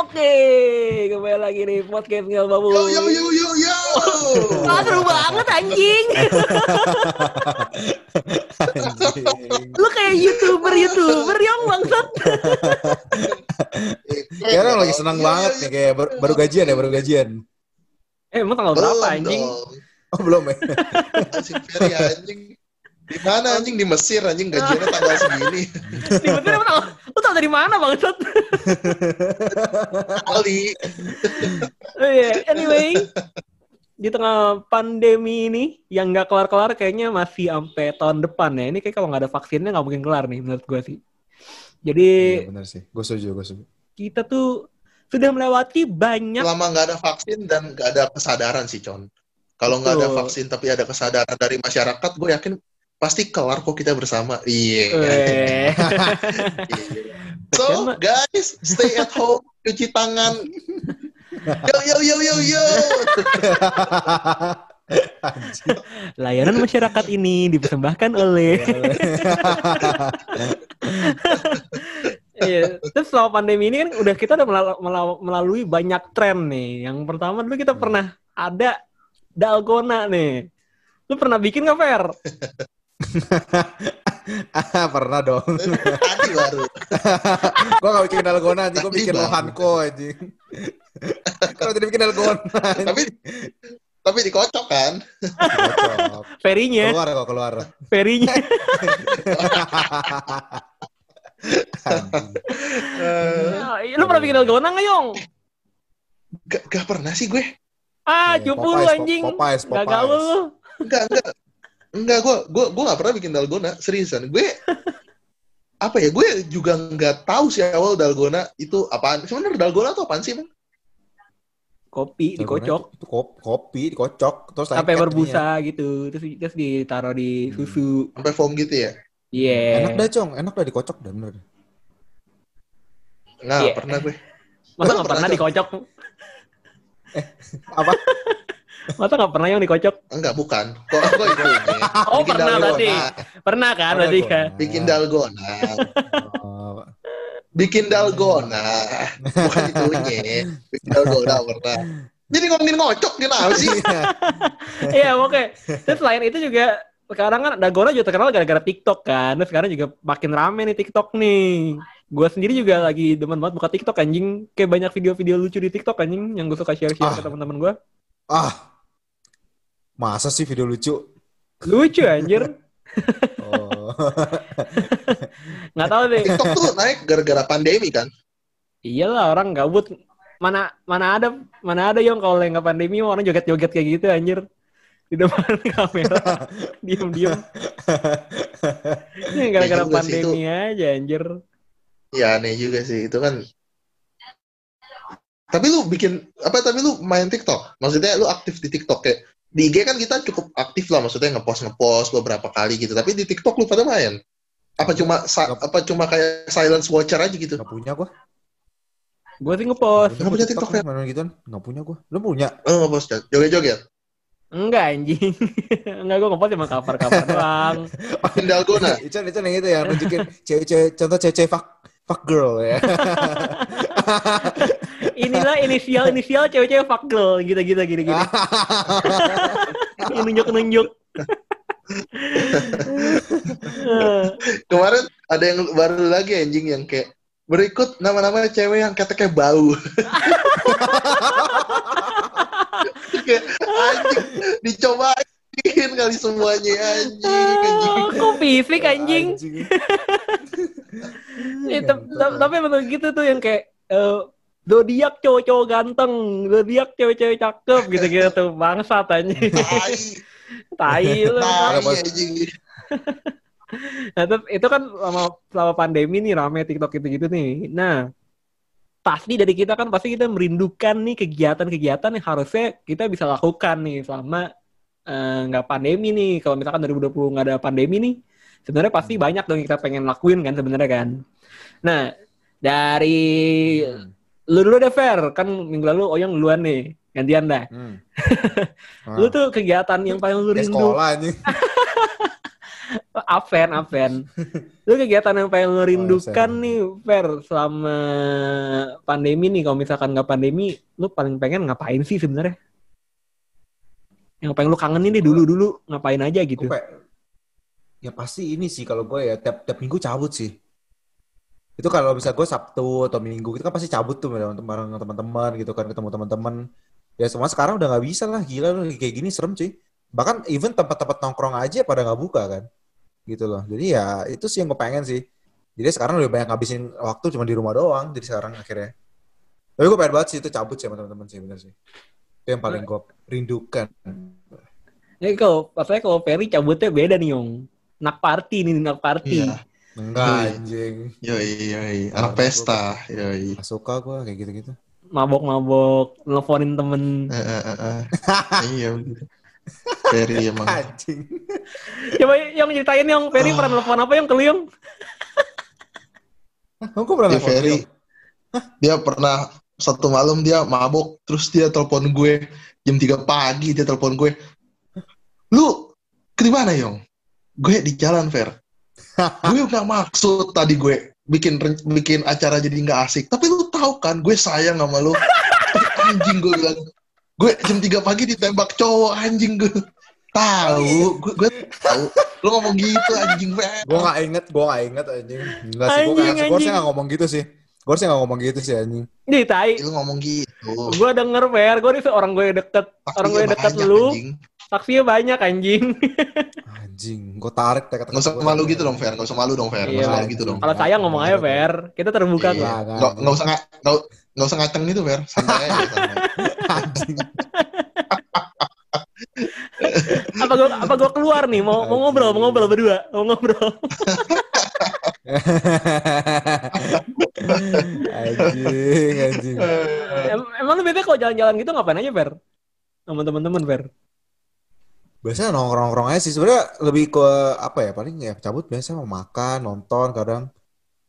Oke, kembali lagi nih podcast Ngel Babu. Yo yo yo yo yo. Wah, seru banget anjing. Lu kayak YouTuber-YouTuber yang bangsat. Ya orang lagi senang banget nih kayak baru, baru gajian ya, baru gajian. Eh, emang tanggal berapa anjing? Oh, belum ya. Anjing Ferry anjing. Di mana anjing di Mesir anjing gajiannya tanggal segini. Tiba-tiba emang tanggal, lu tau dari mana bangsat? Kali. Oh, iya. Anyway, di tengah pandemi ini yang nggak kelar-kelar kayaknya masih sampai tahun depan ya. Ini kayak kalau nggak ada vaksinnya nggak mungkin kelar nih menurut gue sih. Jadi Iya benar sih. Gue setuju, gue setuju. kita tuh sudah melewati banyak Selama nggak ada vaksin dan nggak ada kesadaran sih Con. Kalau nggak ada vaksin tapi ada kesadaran dari masyarakat, gue yakin pasti kelar kok kita bersama. Iya. Iya. So guys, stay at home, cuci tangan. Yo yo yo yo yo. Layanan masyarakat ini dipersembahkan oleh Iya, terus selama pandemi ini kan udah kita udah melalu- melalu- melalui banyak tren nih. Yang pertama dulu kita pernah ada dalgona nih. Lu pernah bikin nggak Fer? Ah, pernah dong. Tadi baru. gue gak bikin dalgona anjing, gue bikin lohanko anjing. Kalau tidak bikin dalgona. Tapi tapi dikocok kan. Cocok. Ferinya, Keluar kok, keluar. ferinya. Anjing. Eh, Lu pernah bikin dalgona nggak Yong? Gak, gak pernah sih gue. Ah, Iya, cupu lu Popeyes, anjing. Popeyes, Popeyes. Gagal lu. Enggak, enggak. Enggak, gue gue gue gak pernah bikin dalgona, seriusan. Gue apa ya? Gue juga nggak tahu sih awal dalgona itu apaan. Sebenarnya dalgona tuh apaan sih, Bang? Kopi Dalgona dikocok itu- itu kop- kopi dikocok terus sampai berbusa gitu. Terus terus ditaruh di susu. Sampai foam gitu ya? Iya. ininya. Enak dah, Cong. Enak dah dikocok dah bener. Nggak, Iya. pernah gue. Masa Pernah, nggak pernah Cok. dikocok? Apa? Masa nggak pernah yang dikocok? Enggak, bukan. Kok kok itu ini? Oh, Bikin pernah dalgona. berarti. Pernah kan berarti kan? Bikin dalgona. Oh, Bikin dalgona. Bukan itunya. Bikin dalgona pernah. Jadi ngomongin ngocok kenapa sih? Iya, oke. Terus selain itu juga sekarang kan dalgona juga terkenal gara-gara TikTok kan. Terus sekarang juga makin rame nih TikTok nih. Gue sendiri juga lagi demen banget buka TikTok anjing. Kayak banyak video-video lucu di TikTok anjing yang gue suka share-share Ah. ke teman-teman gue. ah. Masa sih video lucu? Lucu anjir. Oh. Nggak tahu deh. TikTok tuh naik gara-gara pandemi kan? Iyalah orang gabut. Mana mana ada mana ada yang kalau nggak pandemi orang joget-joget kayak gitu anjir. Di depan kamera. Diem-diem. Ini gara-gara pandemi aja anjir. Ya aneh juga sih itu kan. Tapi lu bikin apa? Tapi lu main TikTok? Maksudnya lu aktif di TikTok kayak di IG kan kita cukup aktif lah, maksudnya ngepost ngepost beberapa kali gitu. Tapi di TikTok lu pada main? Apa cuma sa- apa cuma kayak silence watcher aja gitu? Gak punya gua. Gue sih ngepost. Nggak punya TikTok, ya? Mana gituan? Gak punya gua. Lu punya? Oh ngepost ya? joget-joget. Enggak anjing. Enggak gue ngepost cuma cover-cover doang. Bikin dalgona. Itu itu yang itu ya nunjukin cewek-cewek contoh cewek-cewek fuck fuck girl ya. Inilah inisial-inisial cewek-cewek fuck girl gitu-gitu gini-gini. Nunjuk-nunjuk. Kemarin ada yang baru lagi anjing yang kayak berikut nama-nama cewek yang keteknya bau. kayak anjing dicobain kali semuanya anjing anjing. Kok fisik anjing? Tep- tep- tapi betul gitu tuh yang kayak eh, zodiak cowok-cowok ganteng, zodiak cewek-cewek cakep gitu-gitu tuh bangsat anjing. Tai, Tai lu. Nah, terus itu kan selama, selama pandemi nih rame TikTok gitu-gitu nih. Nah, pasti dari kita kan pasti kita merindukan nih kegiatan-kegiatan yang harusnya kita bisa lakukan nih selama eh, nggak pandemi nih. Kalau misalkan 2020 nggak ada pandemi nih, sebenarnya pasti banyak dong yang kita pengen lakuin kan sebenarnya kan. Nah, dari lu dulu deh Fer, kan minggu lalu Oyong duluan nih, gantian dah. Hmm. Lu tuh kegiatan yang paling lu rindu sekolah anjing. Aven, Aven. Lu kegiatan yang pengen lu rindukan Oh, nih, Fer, selama pandemi nih. Kalau misalkan nggak pandemi, lu paling pengen ngapain sih sebenarnya? Yang pengen lu kangenin nih dulu-dulu, ngapain aja gitu. Pe- ya pasti ini sih kalau gue ya tiap tiap minggu cabut sih. Itu kalau bisa gue Sabtu atau Minggu itu kan pasti cabut tuh bareng bareng teman-teman gitu kan ketemu teman-teman. Ya semua sekarang udah nggak bisa lah gila lu kayak gini serem cuy. Bahkan even tempat-tempat nongkrong aja pada nggak buka kan. Gitu loh. Jadi ya itu sih yang gue pengen sih. Jadi sekarang lebih banyak ngabisin waktu cuma di rumah doang. Jadi sekarang akhirnya. Tapi gue pengen banget sih itu cabut sih sama teman-teman sih bener sih. Itu yang paling gue rindukan. Jadi kalau pasnya kalau Ferry cabutnya beda nih, Yong. Nak party nih, nak party. Iya. Enggak anjing. Yoi, yoi. Anak pesta. Yoi. Gak suka gue kayak gitu-gitu. Mabok-mabok, nelfonin temen. Eh, eh, eh, eh. Iya. Ferry emang. Anjing. Coba yang ceritain yang Ferry pernah nelfon apa yang ke lu, kok pernah nelfon Ferry. dia? Pernah satu malam dia mabuk terus dia telepon gue jam 3 pagi dia telepon gue. Lu ke mana, Yong? Gue di jalan, Fer. Gue nggak maksud tadi gue bikin bikin acara jadi nggak asik. Tapi lu tahu kan, gue sayang sama lu. anjing gue bilang. Gue jam 3 pagi ditembak cowok anjing gue. Tahu, gue, gue tahu. Lu ngomong gitu anjing, Fer. Gue gak inget, gue gak inget anjing. Enggak sih, gue Anjing, gak, gue harusnya anjing. gak ngomong gitu sih. Gue harusnya gak ngomong gitu sih anjing. Nih, tai. Lu ngomong gitu. Gue denger, Fer. Gue nih orang gue deket. Orang gue deket banyak, lu. anjing. Taksinya banyak, anjing. Anjing, gue tarik teka Nggak usah malu gitu dong, Fer. Nggak usah malu dong, Fer. Nggak Iya. usah malu gitu dong. Kalau saya ngomong aja, Fer. Kita terbuka kok. Iya. Nggak, Nggak, nggak usah nggak nggak, nggak usah ngaceng gitu, Fer. Santai aja. Anjing. Apa gue apa gua keluar nih? Mau mau ngobrol, mau ngobrol berdua. Mau ngobrol. anjing, anjing. Em- emang lu biasanya kalau jalan-jalan gitu ngapain aja, Fer? Sama temen-temen, Fer. Biasanya nongkrong-nongkrong aja sih. Sebenarnya lebih ke apa ya? Paling ya cabut biasa mau makan, nonton kadang.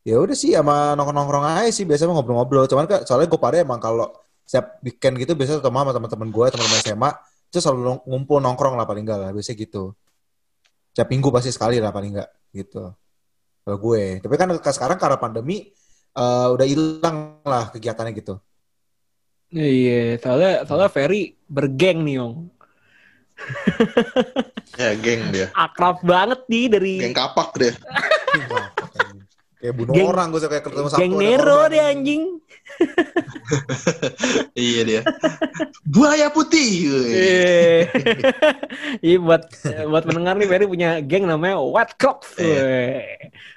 Ya udah sih sama nongkrong-nongkrong aja sih biasa mah ngobrol-ngobrol. Cuman kan soalnya gue pada emang kalau setiap weekend gitu biasa ketemu sama teman-teman gue, teman-teman SMA, itu selalu ngumpul nongkrong lah paling enggak lah. Biasanya gitu. Setiap minggu pasti sekali lah paling enggak gitu. Kalau gue. Tapi kan sekarang karena pandemi eh, udah hilang lah kegiatannya gitu. Iya, soalnya soalnya Ferry bergeng nih, Yong. Ya, geng dia. Akrab banget nih dari Geng kapak deh. Kayak bunuh Geng- orang gue kayak ketemu satu geng Nero deh anjing. Iya dia. Buaya putih. Eh. Iya buat buat pendengar nih Ferry punya geng namanya White Crocs. Iya.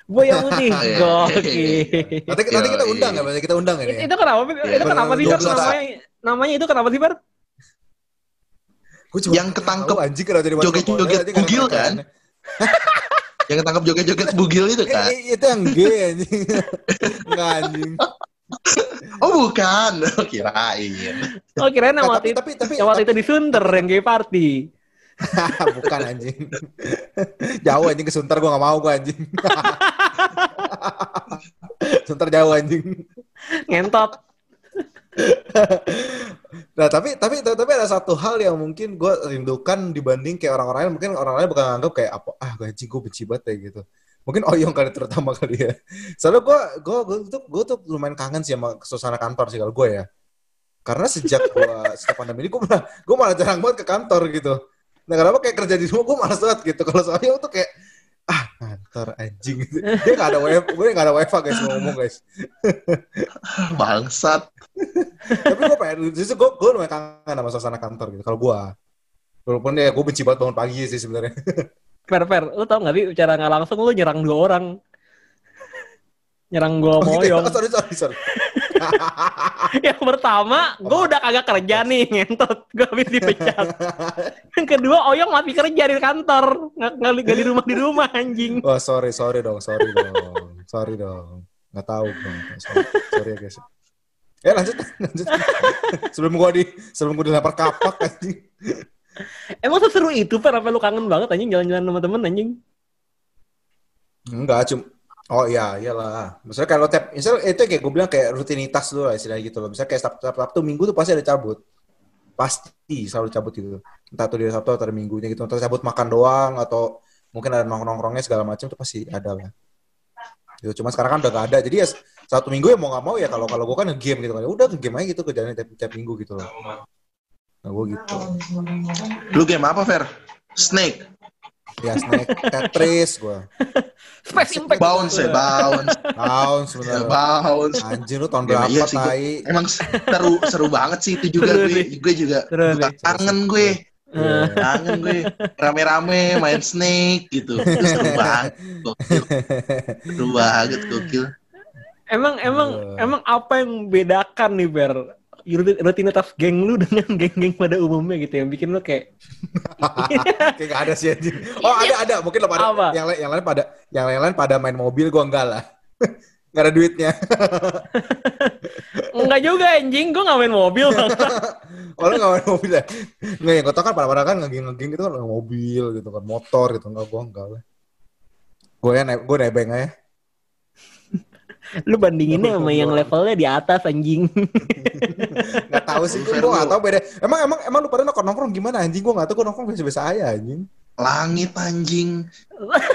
Boya putih. Iya. Gokil. Nanti, nanti kita undang ya, Berarti kita undang ini. Itu, itu kenapa? Iya. Itu kenapa sih Fer? 12. namanya? Namanya itu kenapa sih Fer? Gua Yang ketangkep anjing jadi joget-joget bugil kan? Yang ketangkap joget-joget bugil itu kan? eh, itu yang gay anjing. Enggak anjing. Oh bukan. Kirain. Oh kirain yang Nah, waktu tapi itu, tapi tapi yang waktu itu di Sunter yang gay party. bukan anjing. jauh anjing ke Sunter gua gak mau gua anjing. Sunter jauh anjing. Ngentot. Nah, tapi tapi tapi ada satu hal yang mungkin gue rindukan dibanding kayak orang-orang lain. Mungkin orang lain bakal nganggap kayak apa? Ah, anjing gue benci banget ya gitu. Mungkin Oyong kali terutama kali ya. Soalnya gue gue gue tuh gue tuh lumayan kangen sih sama suasana kantor sih kalau gue ya. Karena sejak gue sejak pandemi ini gue malah gue malah jarang banget ke kantor gitu. Nah kenapa kayak kerja di rumah gue malas banget gitu. Kalau Oyong tuh kayak ah kantor anjing gitu. Dia nggak ada wifi, gue nggak ada wifi guys mau ngomong guys. Bangsat. Tapi gue pengen, justru gue gue lumayan kangen sama suasana kantor gitu. Kalau gue, walaupun ya gue benci banget bangun pagi sih sebenarnya. Fer, Fer, lu tau gak sih secara nggak langsung lu nyerang dua orang. Nyerang gua Oh, gitu ya? moyong. Oh, sorry sorry sorry. Yang pertama, gue udah kagak kerja nih, ngentot. Gue habis dipecat. Yang kedua, Oyong masih kerja di kantor. Nggak, di rumah di rumah, anjing. oh sorry sorry dong sorry dong sorry dong. Nggak tahu dong. Sorry, sorry ya guys. Ya lanjut lanjut. sebelum gue di sebelum gue dilempar kapak anjing. Emang seseru itu, Fer? Apa lu kangen banget, anjing, jalan-jalan sama temen, anjing? Enggak, cuma Oh iya, iyalah. Misalnya kalau tiap, misal itu kayak gue bilang kayak rutinitas dulu lah istilahnya gitu loh. Misalnya kayak Sabtu, Sabtu Minggu tuh pasti ada cabut. Pasti selalu cabut gitu. Entah tuh di Sabtu atau Minggunya gitu. Entah cabut makan doang atau mungkin ada nongkrong-nongkrongnya segala macam itu pasti ada lah. Gitu. Cuma sekarang kan udah gak ada. Jadi ya satu minggu ya mau nggak mau ya kalau kalau gue kan nge-game gitu kan. Udah nge-game aja gitu kerjanya tiap, tiap minggu gitu loh. Nah, gue gitu. Lu game apa, Fer? Snake. Ya snack Tetris gue. Space Impact. Bounce ya, bounce. Bounce Ya, bener. bounce. Anjir lu tahun Ya, berapa iya sih, gua- tai? Emang seru seru banget sih itu juga Seru gue. nih. Gue juga juga kangen gue. Eh, Kangen gue. Rame-rame main Snake gitu. Itu seru banget. Gokil. Seru banget gokil. emang emang emang apa yang membedakan nih Ber rutinitas geng lu dengan geng-geng pada umumnya gitu yang bikin lu kayak Kayak gak ada sih anjing. Oh ada ada mungkin lo pada Apa? yang lain yang lain pada yang lain lain pada main mobil gua enggak lah. Gak ada duitnya. enggak juga anjing gua nggak main mobil Oh lu gak main mobil ya? Nggak yang kau tau kan pada pada kan ngegeng ngegeng gitu kan mobil gitu kan motor gitu enggak gua enggak lah. Gue ya naik gue nebeng aja. Lu bandinginnya sama yang levelnya di atas anjing Gak tahu sih gue gak tahu beda. Emang emang emang lu pada nongkrong nongkrong gimana anjing? Gue gak tahu gue nongkrong biasa biasa aja anjing. Langit anjing.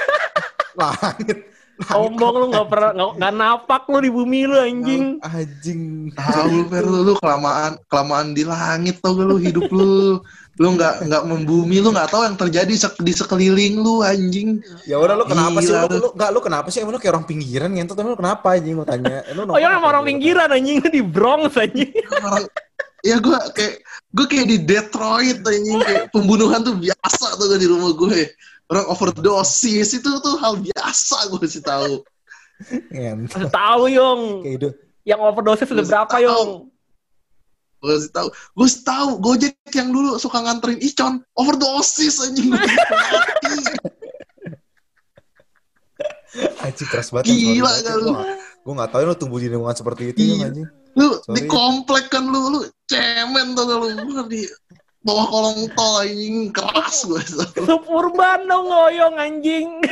Langit. sombong lu nggak pernah nggak nggak napak lu di bumi lu anjing Anjing. Tahu lu Fer lu, lu kelamaan kelamaan di langit tau gak lu hidup lu. Lu nggak nggak membumi lu nggak tahu yang terjadi sek- di sekeliling lu anjing. Ya udah lu kenapa sih Gila, lu, lu enggak lu kenapa sih emang lu kayak orang pinggiran ngentot emang lu kenapa anjing lu tanya. Eh, Lu oh yang sama orang pinggiran anjing di Bronx anjing ya gue kayak gue kayak di Detroit anjing kayak pembunuhan tuh biasa tuh di rumah gue. Orang overdosis itu tuh hal biasa gue sih tahu. Tahu yong Kayak hidup. yang overdosis sudah Masih berapa tahu. yong Gue sih tahu. Gue sih tahu Gojek yang dulu suka nganterin Icon overdosis anjing. Anjing keras banget. Gila kan lu. Gua gak tahu lu tumbuh di lingkungan seperti itu Iya. ya anjing. Lu Sorry. di komplek kan lu lu cemen tuh lu Gua di bawah kolong tol anjing keras gue. Suburban dong ngoyong Anjing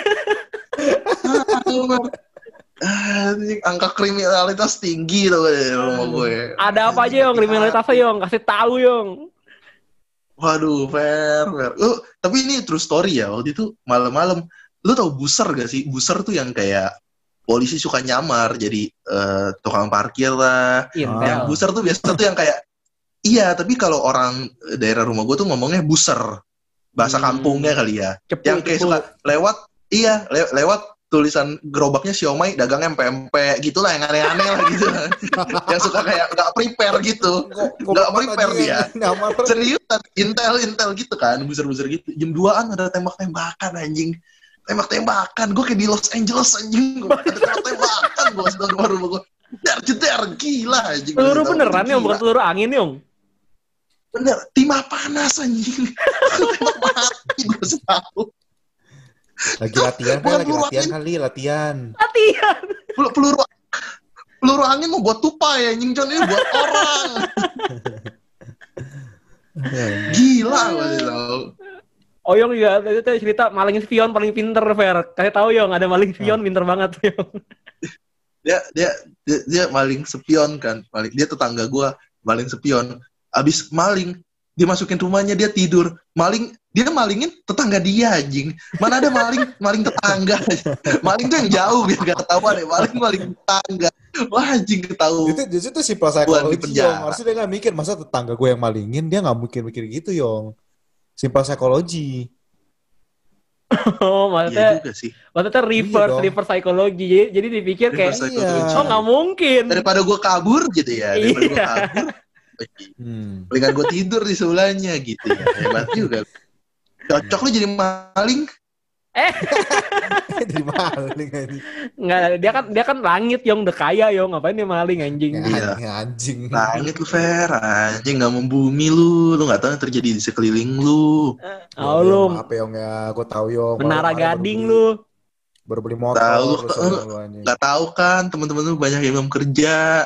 angka kriminalitas tinggi tuh di rumah gue. ada apa aja yong kriminalitasnya yong kasih tahu yong Waduh, fair, fair. Lu, tapi ini true story ya. Waktu itu malam-malam, lu tau buser gak sih? Buser tuh yang kayak polisi suka nyamar jadi eh, tukang parkir lah. Yang Intel buser tuh biasa tuh yang kayak iya, tapi kalau orang daerah rumah gue tuh ngomongnya buser. Bahasa Hmm. kampungnya kali ya. cepu yang kayak cepu suka lewat iya, le- lewat tulisan gerobaknya siomay dagangnya pempek gitu lah yang aneh-aneh lah gitu. Yang suka kayak nggak prepare gitu. Nggak prepare dia. Seriusan intel intel gitu kan buser-buser gitu. Jam 2an ada tembak-tembakan anjing. Tembak-tembakan gue kayak di Los Angeles anjing. Gue ada tembak-tembakan gue sedang keluar rumah gue jedar jedar gila anjing. Peluru beneran yong bukan peluru angin yong? Bener timah panas anjing. Tembak mati gue tahu Lagi latihan kan, lagi peluru latihan angin. kali, latihan. latihan Pel- peluru peluru angin mau buat tupai anjing John ini buat orang gila gue tahu Oh Yong juga itu tuh cerita maling spion paling pinter Fer. Kasih tahu Yong ada maling spion pinter banget Yong. dia dia dia, dia maling spion kan maling dia tetangga gua maling spion abis maling dia masukin rumahnya dia tidur maling dia malingin tetangga dia anjing mana ada maling maling tetangga maling tuh yang jauh biar gak ketahuan ya maling maling tetangga wah anjing ketahu Itu justru itu simpel di psikologi, penjara. Yong. Harusnya dia nggak mikir, masa tetangga gue yang malingin, dia nggak mikir-mikir gitu, Yong. Simpel psikologi. Oh iya maksudnya juga sih maksudnya reverse dong. reverse psikologi. Jadi, jadi dipikir kayak Reverse Iya. psychology. oh nggak mungkin. daripada gua kabur gitu ya daripada Iya. kabur Hmm. mendingan gua tidur di sebelahnya gitu ya hebat juga cocok lu jadi maling Dari maling anjing. Nggak dia kan dia kan langit Yong udah kaya Yong ngapain dia maling anjing. Ya, Iya. anjing, anjing. Langit lu fair anjing nggak membumi lu lu nggak tahu yang terjadi di sekeliling lu Oh lu Apa Yong ya? Gue tahu Yong. menara gading lu. Baru beli motor. Tahu, anjing. nggak tahu kan teman-teman lu banyak yang belum kerja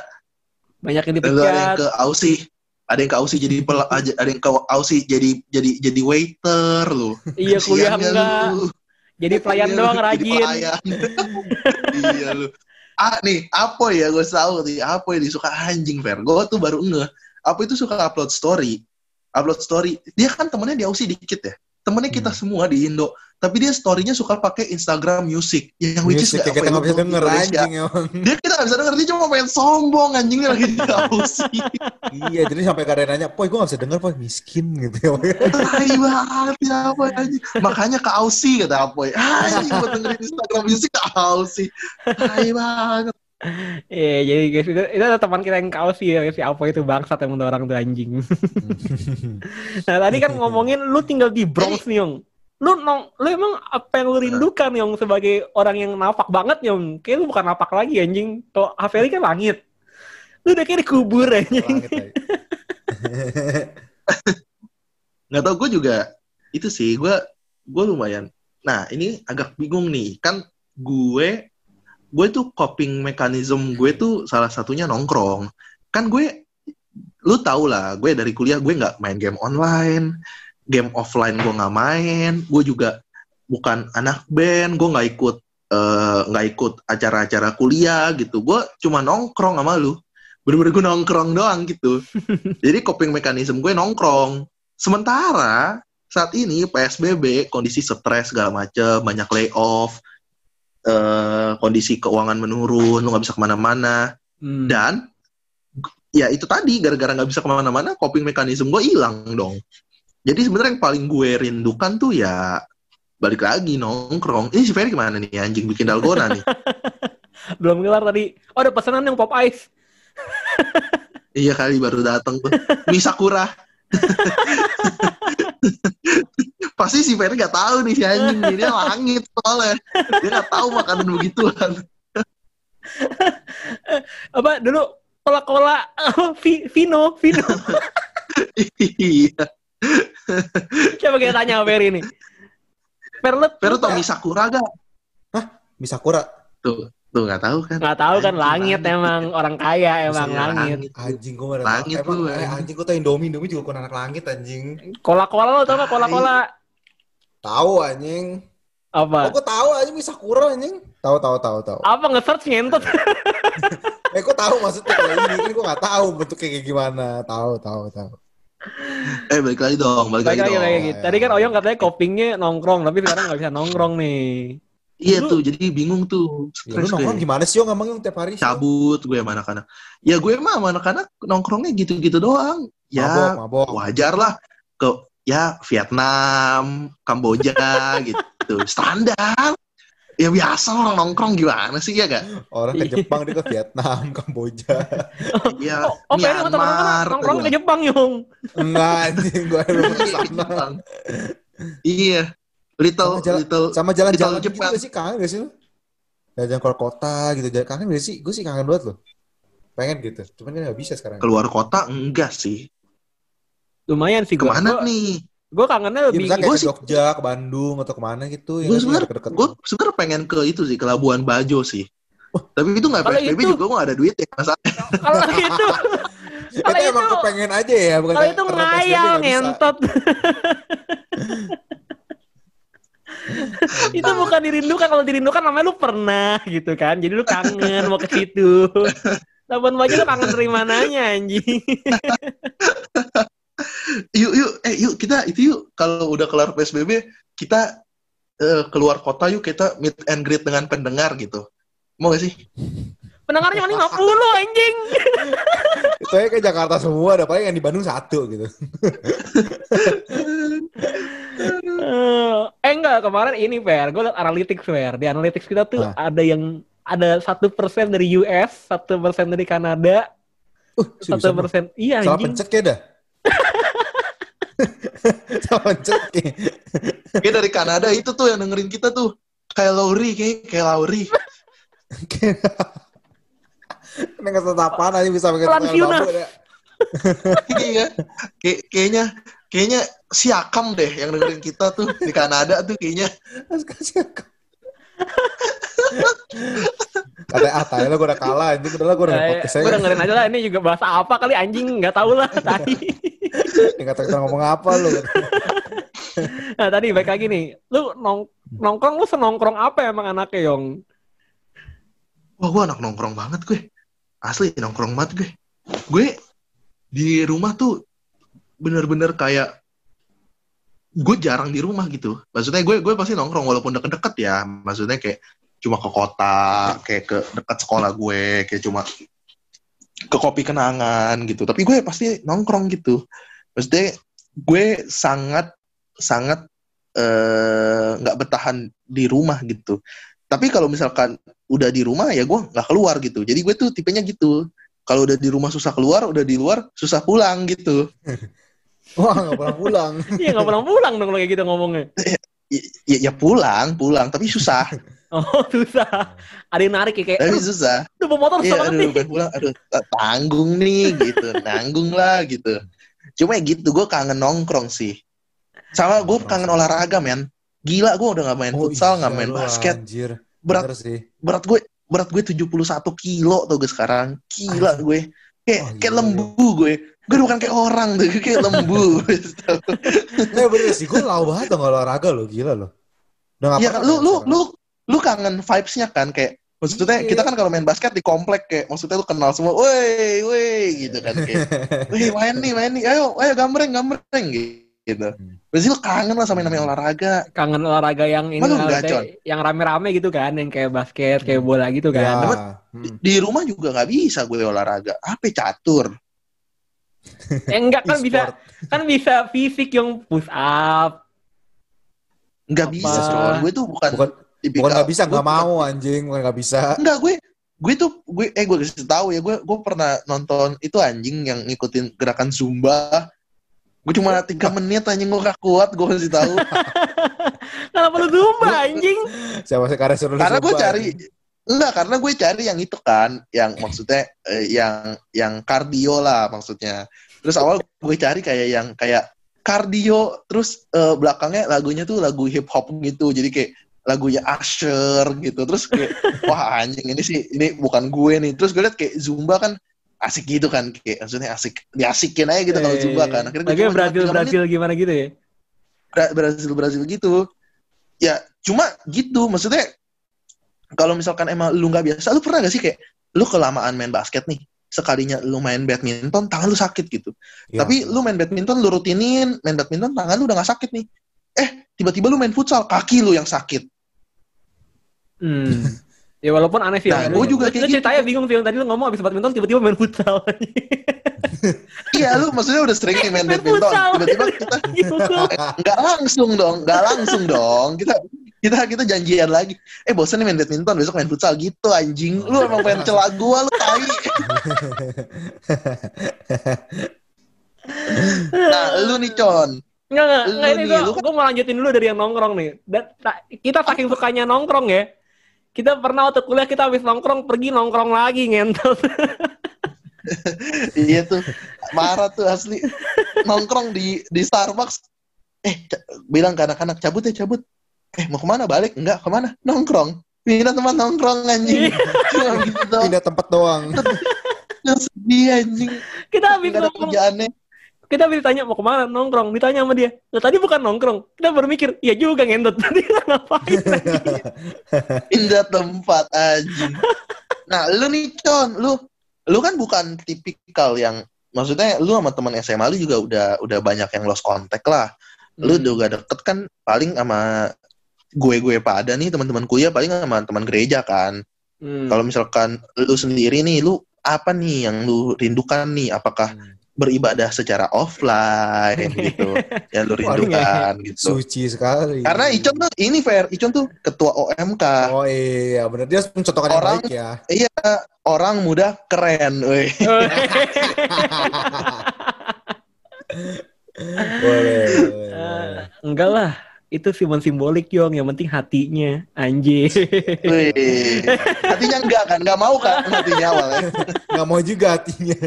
Banyak yang lu ada yang dipecat. ke Aussie ada yang ke Aussie jadi pel ada yang ke Aussie jadi jadi jadi waiter lu Iya kuliah enggak. lu. Jadi pelayan Iya, doang rajin. pelayan. iya lu ah nih apa ya gue tahu nih apa yang disuka anjing fair gue tuh baru ngeh apa itu suka upload story upload story dia kan temennya di Aussie dikit ya temennya kita Hmm. semua di Indo tapi dia story-nya suka pakai Instagram Music yang which is Music kayak kita nggak bisa denger anjing emang. Dia kita nggak bisa denger, dia cuma pengen sombong anjing dia lagi di Aussie. iya, jadi sampai kadang nanya, "Poy, gue gak bisa denger, Poy, miskin." gitu ya. Tai banget ya apa anjing. Makanya ke Aussie kata Apoy. Anjing buat dengerin Instagram Music ke Aussie. Tai banget. Iya, jadi guys itu, itu ada teman kita yang kaos sih ya, si Apo itu bangsat emang orang tuh anjing. nah tadi kan ngomongin lu tinggal di Bronx nih Yong. Lu nong, lu emang apa yang lu rindukan Yong sebagai orang yang napak banget Yong? Kayak lu bukan napak lagi anjing. Tuh Haveli kan langit. Lu udah kayak dikubur anjing. Langit. Nggak tau gue juga itu sih gue gue lumayan. Nah ini agak bingung nih kan gue gue tuh coping mechanism gue tuh salah satunya nongkrong. Kan gue lu tau lah gue dari kuliah gue nggak main game online, game offline gue nggak main, gue juga bukan anak band, gue nggak ikut eh, nggak ikut acara-acara kuliah gitu. Gue cuma nongkrong sama lu. Bener-bener gue nongkrong doang gitu. Jadi coping mechanism gue nongkrong. Sementara saat ini PSBB kondisi stres segala macem, banyak layoff, eh, kondisi keuangan menurun, lu nggak bisa ke mana-mana. Hmm. Dan ya itu tadi gara-gara nggak bisa ke mana-mana, coping mechanism gue hilang dong. Jadi sebenarnya yang paling gue rindukan tuh ya balik lagi nongkrong. Ini si Ferry gimana nih anjing bikin dalgona nih? Belum kelar tadi. Oh ada pesanan yang pop ice. iya kali baru datang tuh. Misakura. Pasti si Ferry nggak tahu nih si anjing nih dia langit soalnya dia nggak tahu makanan begituan. Apa dulu kola-kola Vi- Vino, Vino. iya. Coba kita tanya sama Ferry nih. Fer, lu Ferry tau Misakura gak? Misakura. Tuh, tuh nggak tahu kan? nggak tahu kan Anjing, langit emang orang kaya emang Iya, langit. Anjing gue ada Langit Emang, lu, eh, anjing. anjing gue tau Indomie, Indomie juga bukan anak langit anjing. Kola-kola lo tau gak kola-kola? Tahu anjing. Apa? Oh, gue tahu anjing Misakura anjing. Tahu tahu tahu tahu. Apa nge-search ngentot? Eh, gue tahu maksudnya kalau ini kan gue nggak tahu bentuknya kayak gimana. Tahu tahu tahu. Eh balik lagi dong, balik, Balik lagi lagi dong. lagi. Tadi kan Oyong katanya copingnya nongkrong, tapi sekarang nggak bisa nongkrong nih. Iya Lu- tuh, jadi bingung tuh. Ya, lu Stres nongkrong gue. gimana sih yo ngomong yang tiap hari? Cabut gue sama anak-anak. Ya gue mah sama anak-anak nongkrongnya gitu-gitu doang. Mabok, Ya mabok. wajar lah ke ya Vietnam, Kamboja gitu. Standar. Ya biasa orang nongkrong gimana sih ya gak? Orang ke Jepang dia ke Vietnam, Kamboja. Ya Oh, oh teman-teman Myanmar. nongkrong tuh. ke Jepang, Yong. Enggak anjing gue belum ke Iya, ke sana. Iya. Little, Sama jalan- little. Sama jalan-jalan Di gitu Jepang. sih? Kangen gak sih lu? Jalan-jalan keluar kota gitu. Jalan- Kangen gak sih? Gue sih kangen banget loh. Pengen gitu. Cuman kan gak bisa sekarang. Keluar kota enggak sih. Lumayan sih gua. Ke mana Gua- nih? Gua kangennya Ya, lebih kayak ke sih- Jogja, ke Bandung, atau ke mana gitu. Gue sebenarnya Deket-deket. gue sebenarnya pengen ke itu sih ke Labuan Bajo sih. Tapi itu nggak PSBB itu- juga gue nggak ada duit ya masa. kalau itu Itu kalau emang itu- kepengen aja ya. Bukan kalau itu ngayal ngentot. itu bukan dirindukan kalau dirindukan namanya lu pernah gitu kan jadi lu kangen mau ke situ Labuan Bajo lu kangen dari mananya anjing Yuk yuk eh yuk kita itu yuk kalau udah kelar PSBB kita eh, keluar kota yuk kita meet and greet dengan pendengar gitu. Mau gak sih? pendengarnya cuma 50 anjing Itu aja ke Jakarta semua. Ada paling yang di Bandung satu gitu. eh enggak kemarin ini fair gue liat analytics fair di analytics kita tuh Ah. ada yang ada satu persen dari US satu persen dari Kanada Uh, satu persen iya Salah anjing pencet kayak dah. Kayak. Dari Kanada itu tuh yang dengerin kita tuh kayak Lauri kayak kayak Lauri. Ini nggak tetapaan aja bisa pakai Pelan ya. Iya. Kayak kayaknya kayaknya si Akam deh yang dengerin kita tuh di Kanada tuh kayaknya. Harus Katanya ah tai lah gue udah kalah anjing udah lah gue udah Nah, podcast gue aja. dengerin aja lah ini juga bahasa apa kali anjing nggak tahu lah tadi. Ini kata kita ngomong apa lu. nah tadi baik lagi nih, lu nong nongkrong lu senongkrong apa emang anaknya Yong? Wah, gue anak nongkrong banget gue. Asli nongkrong banget gue. Gue di rumah tuh bener-bener kayak gue jarang di rumah gitu. Maksudnya gue gue pasti nongkrong walaupun deket-deket ya. Maksudnya kayak cuma ke kota, kayak ke dekat sekolah gue, kayak cuma ke kopi kenangan gitu. Tapi gue pasti nongkrong gitu. Maksudnya gue sangat sangat eh, nggak bertahan di rumah gitu. Tapi kalau misalkan udah di rumah ya gue nggak keluar gitu. Jadi gue tuh tipenya gitu. Kalau udah di rumah susah keluar, udah di luar susah pulang gitu. Wah, nggak pulang-pulang. Iya nggak pernah pulang dong kalau kayak gitu ngomongnya. Ya, ya pulang, pulang, tapi susah. Oh susah. Ada yang narik ya kayak, tapi susah. aduh bawa motor Iya, susah banget aduh, nih. pulang, aduh, tanggung nih, gitu, nanggung lah, gitu. Cuma ya gitu, gue kangen nongkrong sih. Sama gue kangen olahraga, men. Gila, gue udah gak main Oh, futsal, iya gak main lu, basket. Anjir. Berat, sih. berat gue, berat gue 71 kilo tuh gue sekarang. Gila Anjir. gue. Kayak, Wah, kayak lembu gue. Gue bukan kayak orang tuh, gue kayak lembu. Nggak bener sih, gue lau banget dong olahraga lo, gila lo. Udah Iya kan, lu, lu, lu, lu kangen vibes-nya kan, kayak, Maksudnya Iya. kita kan kalau main basket di komplek kayak maksudnya lu kenal semua, woi, woi gitu kan kayak, woi main nih, main nih, ayo, ayo gambreng, gambreng gitu. Hmm. Berarti lu kangen lah sama yang namanya olahraga. Kangen olahraga yang ini Con? yang rame-rame gitu kan, yang kayak basket, kayak bola gitu Ya. kan. Di, di rumah juga nggak bisa gue olahraga. Apa catur? Eh, enggak kan bisa kan bisa fisik yang push up. Nggak Apa? bisa, Con. Gue tuh bukan, Bukan bukan nggak bisa, gue nggak bukan- mau anjing, bukan nggak bisa. Enggak, gue gue tuh gue eh gue kasih tahu ya gue gue pernah nonton itu anjing yang ngikutin gerakan zumba gue cuma tiga menit anjing gue gak kuat gue kasih tahu Kenapa lu zumba anjing? Siapa sekarang suruh lu karena gue cari anjing. Enggak karena gue cari yang itu kan yang maksudnya eh, yang yang kardio lah maksudnya. Terus awal gue cari kayak yang kayak kardio terus eh, belakangnya lagunya tuh lagu hip hop gitu. Jadi kayak lagunya Usher gitu. Terus kayak wah anjing ini sih ini bukan gue nih. Terus gue liat kayak zumba kan asik gitu kan kayak maksudnya asik diasikin aja gitu kalau Eh, zumba kan. akhirnya gue Brazil menit, Brazil gimana gitu ya? Brazil Brazil gitu. Ya cuma gitu maksudnya kalau misalkan emang lu nggak biasa lu pernah gak sih kayak lu kelamaan main basket nih sekalinya lu main badminton tangan lu sakit gitu Iya. tapi lu main badminton lu rutinin main badminton tangan lu udah gak sakit nih eh tiba-tiba lu main futsal kaki lu yang sakit Hmm. Ya walaupun aneh sih. Nah, ya. gua juga Lu- kayak lu gitu. ceritanya bingung sih. Tadi lu ngomong abis badminton tiba-tiba main futsal. iya lu maksudnya udah sering nih main Main badminton futsal. tiba-tiba kita Gitu. nggak langsung dong nggak langsung dong kita kita kita janjian lagi. Eh bosan nih main badminton besok main futsal. Gitu anjing. Lu emang pengen celah gua lu tai. Nah lu nih con. Enggak, enggak, Lu enggak ini nih, gua, kan- gua mau lanjutin dulu dari yang nongkrong nih. Dan ta- kita saking sukanya nongkrong ya. Kita pernah waktu kuliah kita habis nongkrong pergi nongkrong lagi ngentot. iya tuh. Marah tuh asli. Nongkrong di di Starbucks. Eh bilang ke anak-anak cabut ya cabut eh mau ke mana? Balik? Enggak ke mana? Nongkrong. Pindah tempat nongkrong anjing. Cuma gitu. Doang Pindah tempat doang. Yang sedih anjing. Kita habis kerjaannya kita habis ditanya mau ke mana nongkrong, ditanya sama dia. Lah tadi bukan nongkrong. Kita berpikir, iya juga ngentot. Tadi ngapain? pindah tempat anjing. Nah lu nih con. Lu lu kan bukan tipikal yang maksudnya lu sama teman SMA lu juga udah udah banyak yang lost contact lah. Lu Hmm. juga deket kan paling sama gue-gue pada nih teman-teman kuliah paling sama teman gereja kan Hmm. kalau misalkan lu sendiri nih lu apa nih yang lu rindukan nih apakah beribadah secara offline gitu yang lu rindukan gitu Suci sekali. karena Icon tuh ini fair Icon tuh ketua OMK Oh iya, benar dia mencontohkan yang Orang- baik ya. iya orang muda keren Boleh, boleh, Eh, boleh. enggak lah. Itu simon simbolik Yong, yang penting hatinya anjing. Wih. hatinya enggak kan enggak mau kan hatinya awalnya Nggak mau juga hatinya.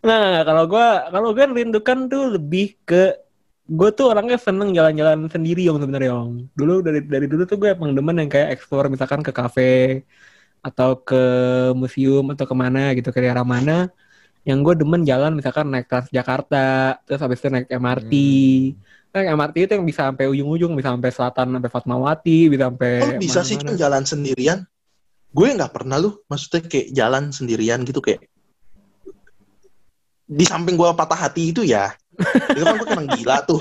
Nah, nah, nah, kalau gua kalau gua rindukan tuh lebih ke gue tuh orangnya seneng jalan-jalan sendiri Yong sebenarnya Yong. Dulu dari dari dulu tuh gue emang demen yang kayak explore misalkan ke kafe atau ke museum atau ke mana gitu ke daerah mana yang gue demen jalan misalkan naik Transjakarta terus habis itu naik MRT naik MRT itu yang bisa sampai ujung-ujung bisa sampai selatan sampai Fatmawati bisa sampai Oh, bisa sih mana-mana. Con, jalan sendirian gue nggak pernah lu maksudnya kayak jalan sendirian gitu kayak di samping gue patah hati itu ya itu kan gue emang gila tuh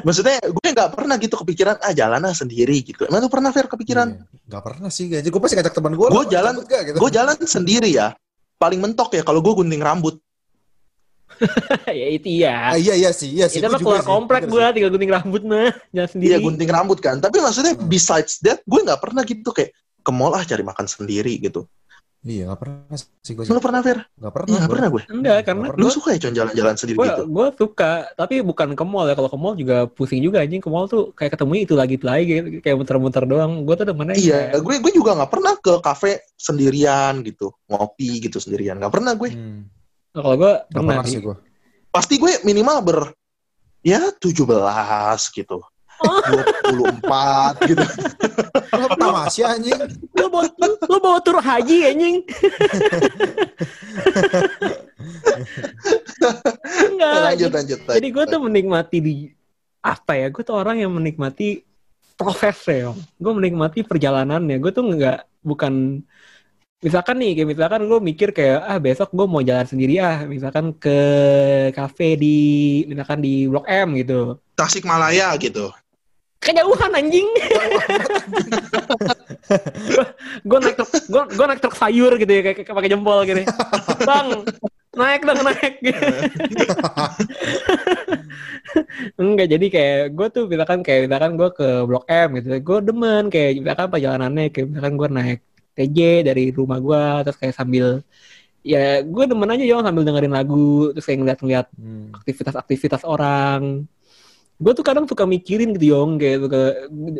maksudnya gue nggak pernah gitu kepikiran ah jalan ah sendiri gitu emang lu pernah Fer kepikiran Iya. Nggak pernah sih, gaji. Gue pasti ngajak teman gue. Gua jalan- gitu. gue jalan sendiri ya paling mentok ya kalau gue gunting rambut ya itu Ah, ya. iya iya sih, iya sih. Itu Gua mah juga keluar komplek gua sih. tinggal gunting rambut mah, jangan sendiri. Iya gunting rambut kan tapi maksudnya Hmm. besides that gue nggak pernah gitu kayak ke mall ah cari makan sendiri gitu Iya, nggak pernah sih gue. lu pernah Fer? Nggak pernah. Iya nggak gua. pernah gue Enggak, karena lu suka ya con jalan-jalan sendiri gue gitu gue suka, tapi bukan ke mall ya. Kalau ke mall juga pusing juga anjing. Ke mall tuh kayak ketemu itu lagi itu lagi kayak, kayak muter-muter doang. Gue tuh demennya iya kayak- gue gue juga nggak pernah ke kafe sendirian gitu ngopi gitu sendirian nggak pernah gue Hmm, Kalau gue pernah pernah sih. gue. pasti gue minimal ber ya 17 gitu. 24 gitu. Lo pertama sih anjing. Lu bawa, lu, lu bawa tur haji anjing. Enggak. lanjut jadi- lanjut. Jadi gue tuh menikmati di apa ya? Gue tuh orang yang menikmati prosesnya, gue menikmati perjalanannya. Gue tuh nggak bukan misalkan nih, kayak misalkan gue mikir kayak ah besok gue mau jalan sendiri ah, misalkan ke kafe di misalkan di Blok M gitu. Tasik Malaya gitu. Kejauhan anjing. gue naik truk, gue gue naik truk sayur gitu ya kayak kayak pakai jempol gitu. Bang, naik dong naik. Enggak jadi kayak gue tuh misalkan kayak misalkan gue ke Blok M gitu, gue demen kayak misalkan perjalanannya kayak misalkan gue naik TJ dari rumah gue terus kayak sambil ya gue demen aja ya sambil dengerin lagu terus kayak ngeliat-ngeliat Hmm. aktivitas-aktivitas orang. Gue tuh kadang suka mikirin gitu yong kayak suka,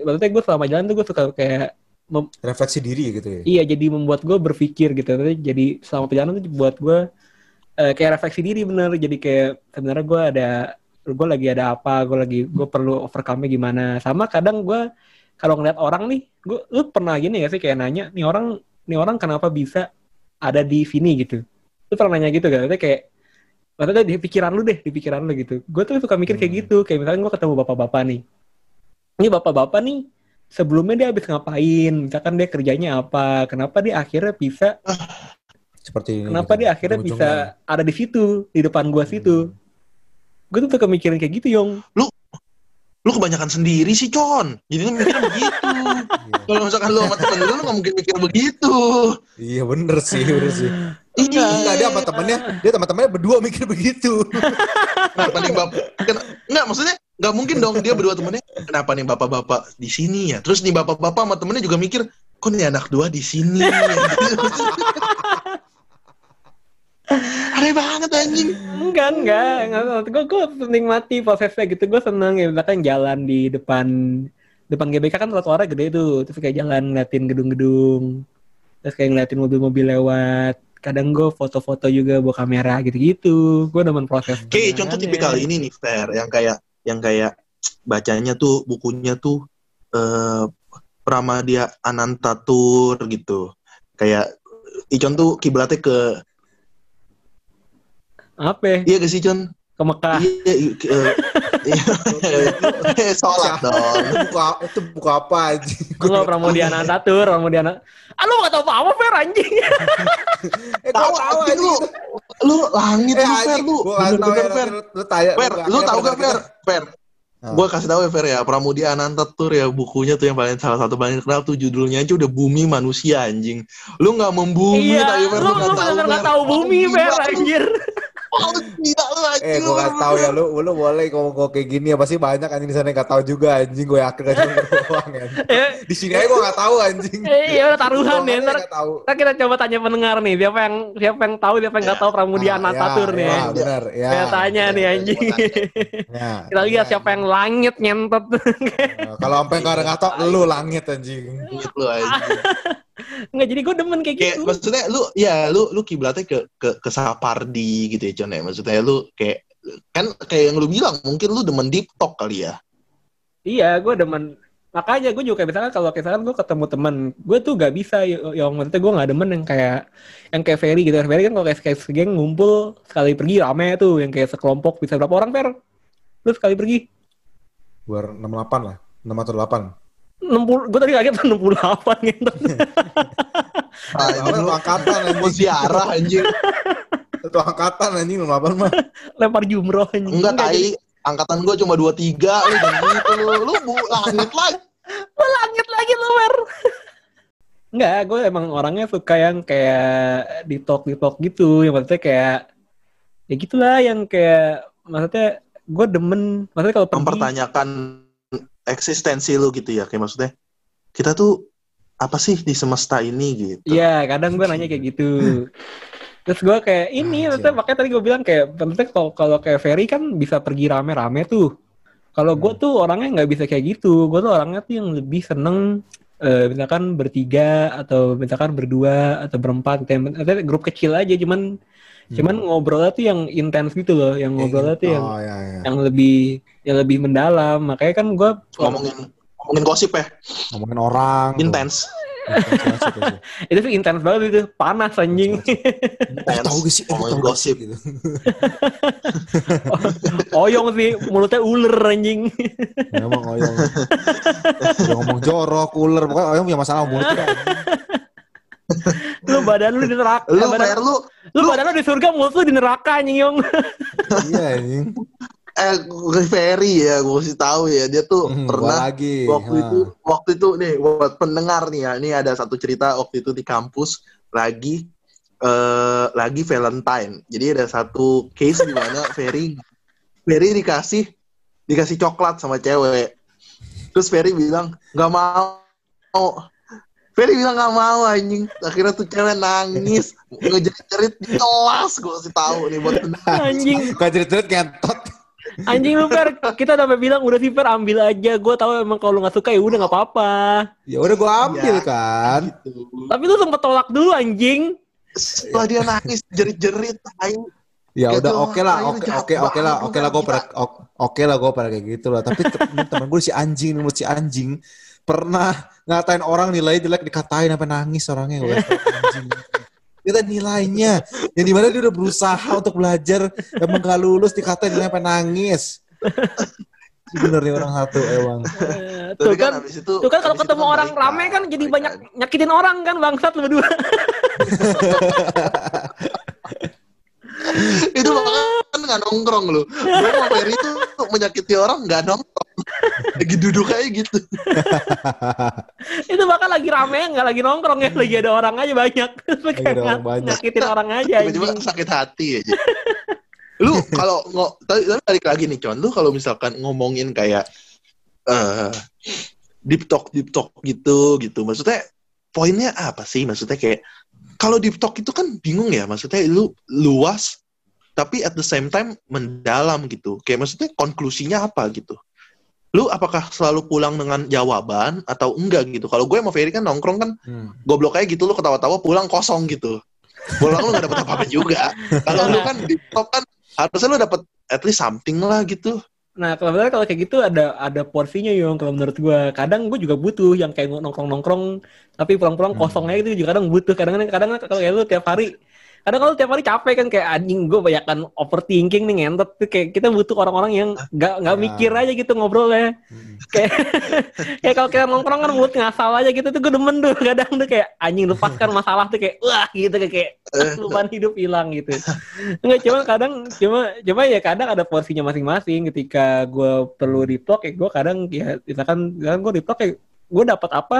maksudnya gue selama jalan tuh gue suka kayak Refleksi diri gitu ya. iya jadi membuat gue berpikir gitu. Jadi selama perjalanan tuh buat gue eh, kayak refleksi diri bener. Jadi kayak sebenarnya gue ada gue lagi ada apa, gue lagi gue perlu overcome gimana. Sama kadang gue kalau ngeliat orang nih, gue lu pernah gini gak sih kayak nanya, nih orang nih orang kenapa bisa ada di sini gitu? Lu pernah nanya gitu gak? Maksudnya kayak maksudnya di pikiran lu deh, di pikiran lu gitu. Gue tuh suka mikir kayak Hmm. gitu, kayak misalnya gue ketemu bapak-bapak nih. Ini bapak-bapak nih sebelumnya dia habis ngapain? Misalkan dia kerjanya apa? Kenapa dia akhirnya bisa? Seperti ini. Kenapa gitu. dia akhirnya bisa Ujung-ujungnya. ada di situ, di depan gua situ? Hmm. Gue tuh suka mikirin kayak gitu, Yong. Lu kebanyakan sendiri sih, Con. Jadi lu mikirnya begitu. Iya. Kalau misalkan lu sama temen lu, lu gak mungkin mikir begitu. Iya bener sih, bener sih. Iya. Enggak dia sama temennya, dia sama temennya berdua mikir begitu. Kenapa nih bapak? Ken- Nggak, maksudnya nggak mungkin dong dia berdua temennya. Kenapa nih bapak-bapak di sini ya? Terus nih bapak-bapak sama temennya juga mikir, kok nih anak dua di sini? Aneh banget anjing. Enggak, enggak. enggak. Gue gue menikmati prosesnya gitu. Gue seneng ya, misalkan jalan di depan depan GBK kan trotoarnya gede tuh. Terus kayak jalan ngeliatin gedung-gedung. Terus kayak ngeliatin mobil-mobil lewat. Kadang gue foto-foto juga bawa kamera gitu-gitu. Gue demen proses. Oke, contoh perjalanannya. tipikal ini nih, Fer, yang kayak yang kayak bacanya tuh bukunya tuh eh Pramadya Ananta Tour gitu. Kayak Icon tuh kiblatnya ke Apa? ya? iya gak sih Icon? Ke Mekah. Iya, ke- iya. sholat dong. itu buka itu buka apa anjing? Gue gak pernah mau diana tur, mau diana. Ah lu gak tau apa-apa, Fer, anjing. Eh, Tahu tahu anjing lu. Lu langit Eh lu Fer lu. tahu Bener-bener ya, Fer. lu, lu tanya. Fer, lu tahu gak Fer? Fer, Ah. Gue kasih tahu ya Fer ya, Pramudia Ananta Tour ya bukunya tuh yang paling salah satu paling terkenal tuh judulnya aja udah bumi manusia anjing. Lu nggak membumi Iya, tapi Fer lu lu bener-bener gak tau bumi, Fer, anjir. Oh, tidak lu anjing. Eh, gue kasih tahu ya lu, lu boleh ngomong ngomong kayak gini ya pasti banyak anjing di sana yang gak tahu juga anjing gue yakin gak lu doang anjing. Eh, Di sini aja gue gak tahu anjing. eh, ya udah taruhan ya. Ntar, aja ntar kita coba tanya pendengar nih, siapa yang siapa yang tahu, siapa yang nggak tahu Pramudia Ah, Anatatur ya, nih. Ya, ya. benar. Ya. Saya tanya nih ya, anjing. Ya, Kita lihat siapa yang langit nyentet. Nah, Kalau sampai gak ada kata lu langit anjing. Ingat lu anjing. Enggak jadi gue demen kayak Kayak gitu. maksudnya lu ya lu lu kiblatnya ke ke ke Sapardi gitu ya Con ya. Maksudnya lu kayak kan kayak yang lu bilang mungkin lu demen deep talk kali ya. Iya, gue demen. Makanya gue juga kayak misalkan kalau misalkan gue ketemu temen, gue tuh gak bisa yang maksudnya gue gak demen yang kayak yang kayak Ferry gitu. Ferry kan kalau kayak kayak segeng ngumpul sekali pergi rame tuh, yang kayak sekelompok bisa berapa orang Fer? Lu sekali pergi? Gue 68 lah. 6 atau 8. 60, gue tadi kaget 68 gitu. Soalnya lu angkatan mau anjing. ziarah anjing. Satu angkatan anjing 8 mah. lempar jumroh anjing. Enggak, Enggak, tai. Angkatan gue cuma 23, lu jangan gitu lu. Lu bu, langit lagi. Lu langit lagi lu, Mer. Enggak, gue emang orangnya suka yang kayak di talk di talk gitu, yang maksudnya kayak ya gitulah yang kayak maksudnya gue demen, maksudnya kalau pergi Mempertanyakan eksistensi lu gitu ya. Kayak maksudnya, kita tuh apa sih di semesta ini gitu. Iya, kadang gue nanya kayak gitu. Terus gue kayak ini, maksudnya makanya tadi gue bilang kayak, maksudnya kalau kalau kayak Ferry kan bisa pergi rame-rame tuh. Kalau gue tuh orangnya nggak bisa kayak gitu. Gue tuh orangnya tuh yang lebih seneng eh, misalkan bertiga atau misalkan berdua atau berempat, gitu. Maksudnya grup kecil aja, cuman cuman ngobrolnya tuh yang intens gitu loh, yang ngobrolnya tuh yang Oh iya iya. yang lebih yang lebih mendalam. Makanya kan gue Ngomongin ngomongin gosip ya, Ngomongin orang. intens. Intens itu sih. tuh intens banget itu, panas anjing. Eh, tahu gak sih? Ngomongin gosip. Gitu. Oyong sih, mulutnya uler anjing. Memang Oyong. Udah ngomong jorok, ular. Pokoknya Oyong punya masalah mulut kan. lu badan lu di neraka. Lu, badan, Fer, lu, lu badan lu di surga, mulut lu di neraka anjing, Yong. Iya anjing. Eh, Ferry ya, gue kasih tahu ya. Dia tuh Hmm, pernah lagi. waktu Ha. itu waktu itu nih buat pendengar nih ya ini ada satu cerita waktu itu di kampus lagi eh lagi Valentine jadi ada satu case di mana Ferry Ferry dikasih dikasih coklat sama cewek terus Ferry bilang nggak mau Ferry bilang nggak mau anjing akhirnya tuh cewek nangis ngejerit-jerit di kelas gue kasih tahu nih buat pendengar Anjing, Gak jerit-jerit ngentot. Anjing lu Fer, kita udah bilang udah sih Fer ambil aja. Gue tahu emang kalau lu nggak suka ya udah nggak apa-apa. Ya udah gua ambil Ya. kan. gitu. Tapi lu sempet tolak dulu anjing. setelah dia nangis jerit-jerit aing Ya Kayak udah oke lah, oke oke oke lah, oke lah gue pada oke lah gue pada kayak gitu lah. Tapi te- temen gue si anjing, menurut si anjing pernah ngatain orang nilai jelek dikatain sampai nangis orangnya gue Kita nilainya, yang di mana dia udah berusaha untuk belajar, emang gak lulus dikatain nilai sampai nangis. Bener nih orang satu emang. Eh, Tuh kan, habis itu tuh kan kalau ketemu orang baik rame kan jadi baik banyak nyakitin orang kan bangsat lu berdua. itu bahkan nggak nongkrong lu. Gue sama Ferry tuh menyakiti orang nggak nongkrong. Lagi duduk kayak gitu. Itu bahkan lagi rame nggak lagi nongkrong ya. Lagi ada orang aja banyak. Orang nyakitin orang aja tiba-tiba sakit hati aja. Lu kalau ngo tapi, balik lagi nih con. Lu kalau misalkan ngomongin kayak eh deep talk deep talk gitu gitu. Maksudnya poinnya apa sih? Maksudnya kayak kalau deep talk itu kan bingung ya maksudnya lu luas tapi at the same time mendalam gitu. Kayak maksudnya konklusinya apa gitu? Lu apakah selalu pulang dengan jawaban atau enggak gitu? Kalau gue sama Ferry kan nongkrong kan Hmm. goblok aja gitu lu ketawa-tawa pulang kosong gitu. Pulang lu gak dapet apa-apa juga. Kalau lu kan di top kan harusnya lu dapet at least something lah gitu Nah, kalau benar kalau kayak gitu ada ada porsinya yang kalau menurut gua. Kadang gua juga butuh yang kayak nongkrong-nongkrong tapi pulang-pulang Hmm. kosong aja itu juga kadang butuh. Kadang kadang kalau kayak lu tiap hari kadang kalau tiap hari capek kan kayak anjing gue banyakan overthinking nih ngentot. Tuh kayak kita butuh orang-orang yang nggak nggak Ya. mikir aja gitu ngobrolnya. Hmm. kayak kayak kalau kita nongkrong kan mulut ngasal aja gitu tuh gue demen tuh kadang tuh kayak anjing lepaskan masalah tuh kayak wah gitu kayak, beban hidup hilang gitu. Enggak cuma kadang cuma cuma ya kadang ada porsinya masing-masing. Ketika gue perlu replog ya gue kadang ya misalkan misalkan gue replog ya gue dapat apa?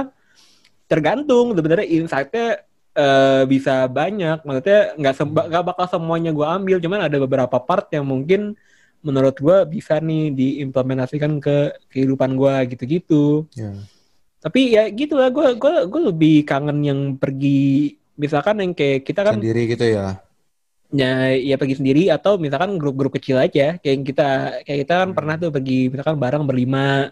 Tergantung sebenarnya insight-nya eh, bisa banyak maksudnya nggak semba- nggak bakal semuanya gue ambil cuman ada beberapa part yang mungkin menurut gue bisa nih diimplementasikan ke kehidupan gue gitu-gitu Ya. tapi ya gitu lah gue gue gue lebih kangen yang pergi misalkan yang kayak kita kan Sendiri gitu ya. ya ya pergi sendiri atau misalkan grup-grup kecil aja kayak yang kita kayak kita kan Hmm. pernah tuh pergi misalkan bareng berlima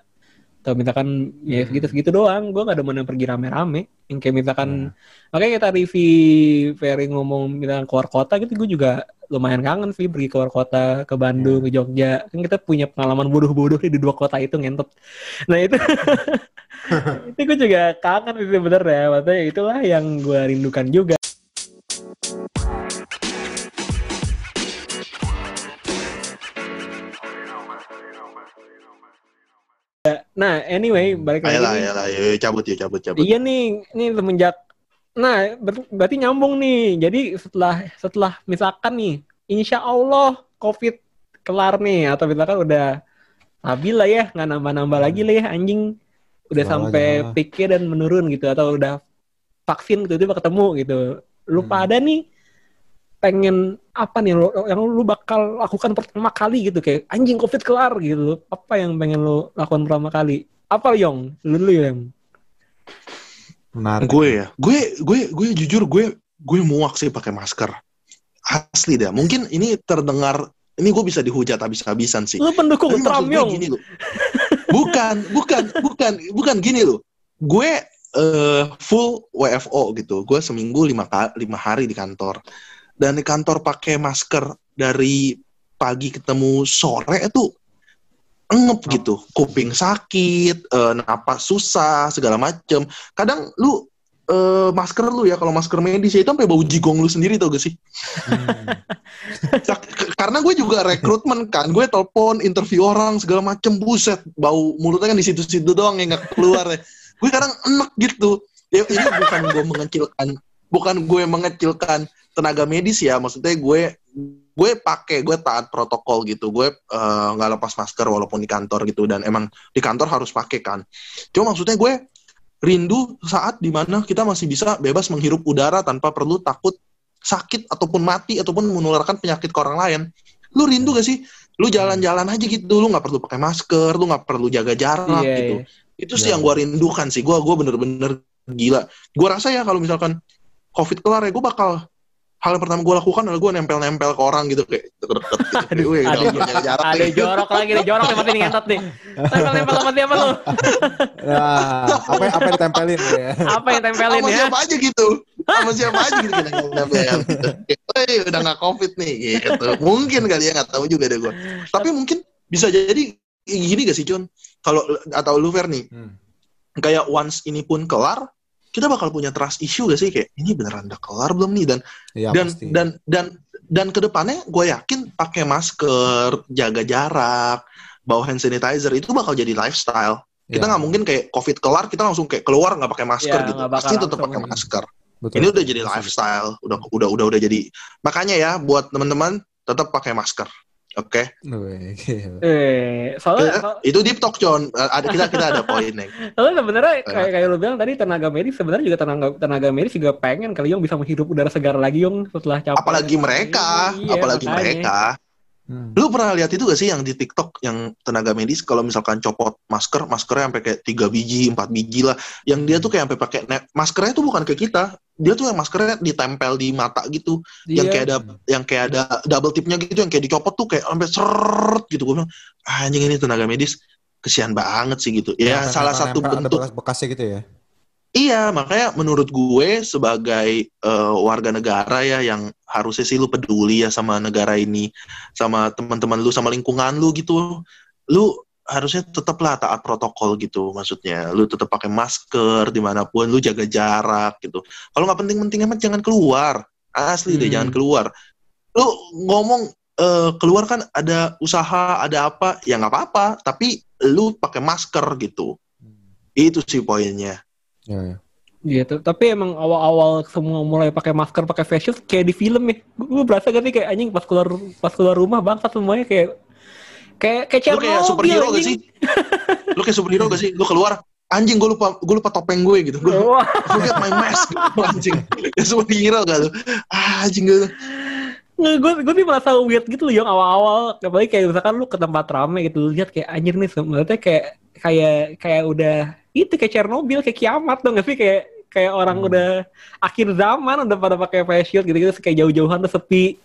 atau misalkan ya Hmm. segitu segitu doang. Gue gak ada mana pergi rame-rame. Yang kayak misalkan Hmm. makanya kita review Ferry ngomong misalkan keluar kota gitu gue juga lumayan kangen sih pergi keluar kota ke Bandung ke Jogja. Kan kita punya pengalaman bodoh-bodoh di dua kota itu ngentot. Nah itu itu gue juga kangen sih sebenarnya. Maksudnya itulah yang gue rindukan juga Nah, anyway, balik lagi. ayolah ayolah ayo, cabut ya cabut cabut Iya nih, nih semenjak Nah, ber- berarti nyambung nih. Jadi setelah setelah misalkan nih insya Allah COVID kelar nih atau misalkan udah stabil lah ya nggak nambah-nambah lagi lah ya anjing udah sampai aja. peaknya dan menurun gitu atau udah vaksin gitu tiba ketemu gitu lu Hmm. pada nih pengen apa nih lu, yang lu bakal lakukan pertama kali gitu kayak anjing covid kelar gitu. Apa yang pengen lu lakukan pertama kali? Apa Yong? Lu dulu yang Menarik. gue ya. Gue gue gue jujur gue gue muak sih pakai masker. Asli dah mungkin ini terdengar ini gue bisa dihujat habis-habisan sih. Lu pendukung Tapi Trump Yong. gini loh. Bukan bukan bukan bukan gini loh. Gue eh, full WFO gitu. Gue seminggu lima lima hari di kantor dan di kantor pakai masker dari pagi ketemu sore itu engep gitu. Kuping sakit eh, napas susah segala macem. Kadang lu eh, masker lu ya kalau masker medis ya itu sampai bau jigong lu sendiri tau gak sih? Hmm. Karena gue juga rekrutmen kan gue telepon interview orang segala macem buset bau mulutnya kan di situ-situ doang yang nggak keluar ya. Gue kadang enak gitu. Ya ini bukan gue mengecilkan bukan gue mengecilkan tenaga medis ya maksudnya gue gue pakai gue taat protokol gitu. Gue eh, nggak lepas masker walaupun di kantor gitu. Dan emang di kantor harus pakai kan. Cuma maksudnya gue rindu saat di mana kita masih bisa bebas menghirup udara tanpa perlu takut sakit ataupun mati ataupun menularkan penyakit ke orang lain. Lu rindu gak sih? Lu jalan-jalan aja gitu. Lu nggak perlu pakai masker lu nggak perlu jaga jarak Iya, gitu. iya. itu sih Iya. yang gue rindukan sih. Gue gua bener-bener gila. Gue rasa ya kalau misalkan covid kelar ya gue bakal hal yang pertama gue lakukan adalah gue nempel-nempel ke orang gitu kayak deket-deket gitu. Wih, ada jaga jarak ada nih. jorok lagi nih jorok pasti nih ngentot nih tempel-tempel sama siapa lu Nah, apa apa yang ditempelin ya? apa yang tempelin sama ya siapa aja gitu sama siapa aja gitu kita nempel gitu. Wih, udah nggak covid nih gitu mungkin kali ya nggak tahu juga deh gue tapi mungkin bisa jadi gini gak sih John kalau atau lu Fer nih Hmm. kayak once ini pun kelar kita bakal punya trust issue gak sih? Kayak ini beneran udah kelar belum nih? Dan Iya dan pasti. dan dan dan ke depannya gue yakin pakai masker jaga jarak bawa hand sanitizer itu bakal jadi lifestyle. Kita Iya. nggak mungkin kayak covid kelar kita langsung kayak keluar nggak pakai masker Ya, gitu. pasti tetap pakai masker. Betul. ini udah jadi lifestyle udah udah udah udah jadi. Makanya ya buat teman-teman tetap pakai masker oke. Gila. eh soalnya so- itu deep talk John. Eh, ada kita kita ada poin nih soalnya sebenarnya kayak kayak lu bilang tadi tenaga medis sebenarnya juga tenaga tenaga medis juga pengen kali Yong bisa menghirup udara segar lagi Yong setelah capek. Apalagi mereka. Iya, apalagi makanya. mereka Hmm. Lu pernah lihat itu gak sih yang di TikTok yang tenaga medis kalau misalkan copot masker, maskernya sampai kayak tiga biji, empat biji lah. Yang dia tuh kayak sampai pakai maskernya tuh bukan kayak kita. Dia tuh yang maskernya ditempel di mata gitu. Yang Iya. kayak ada yang kayak ada double tipnya gitu yang kayak dicopot tuh kayak sampai seret gitu. Gue bilang, "Ah, anjing ini tenaga medis kesian banget sih gitu. Ya, Karena- salah satu bentuk bekas bekasnya gitu ya. Iya, makanya menurut gue sebagai eh, warga negara ya yang harusnya sih lu peduli ya sama negara ini, sama teman-teman lu, sama lingkungan lu gitu. Lu harusnya tetaplah taat protokol gitu maksudnya. Lu tetap pakai masker di mana pun, lu jaga jarak gitu. Kalau nggak penting-penting amat jangan keluar. Asli deh, Hmm. jangan keluar. Lu ngomong eh, keluar kan ada usaha, ada apa, ya nggak apa-apa. Tapi lu pakai masker gitu. Itu sih poinnya. Ya, ya. Gitu. Tapi emang awal-awal semua mulai pakai masker, pakai face shield kayak di film ya. Gue berasa gak sih kayak anjing pas keluar pas keluar rumah bangsa semuanya kayak kayak kayak lu kayak Chernobyl, superhero gak sih? lu kayak superhero gak sih? Lu keluar, anjing gue lupa gue lupa topeng gue gitu. Gue Wah, forget my mask, anjing. Ya superhero gak lu? Ah, anjing gue. Nggak gue gue sih merasa weird gitu loh yang awal-awal apalagi kayak misalkan lu ke tempat rame gitu lu lihat kayak anjir nih sebenarnya kayak kayak kayak udah itu kayak Chernobyl kayak kiamat dong gak sih kayak kayak orang Hmm. udah akhir zaman udah pada pakai face shield gitu-gitu kayak jauh-jauhan tuh sepi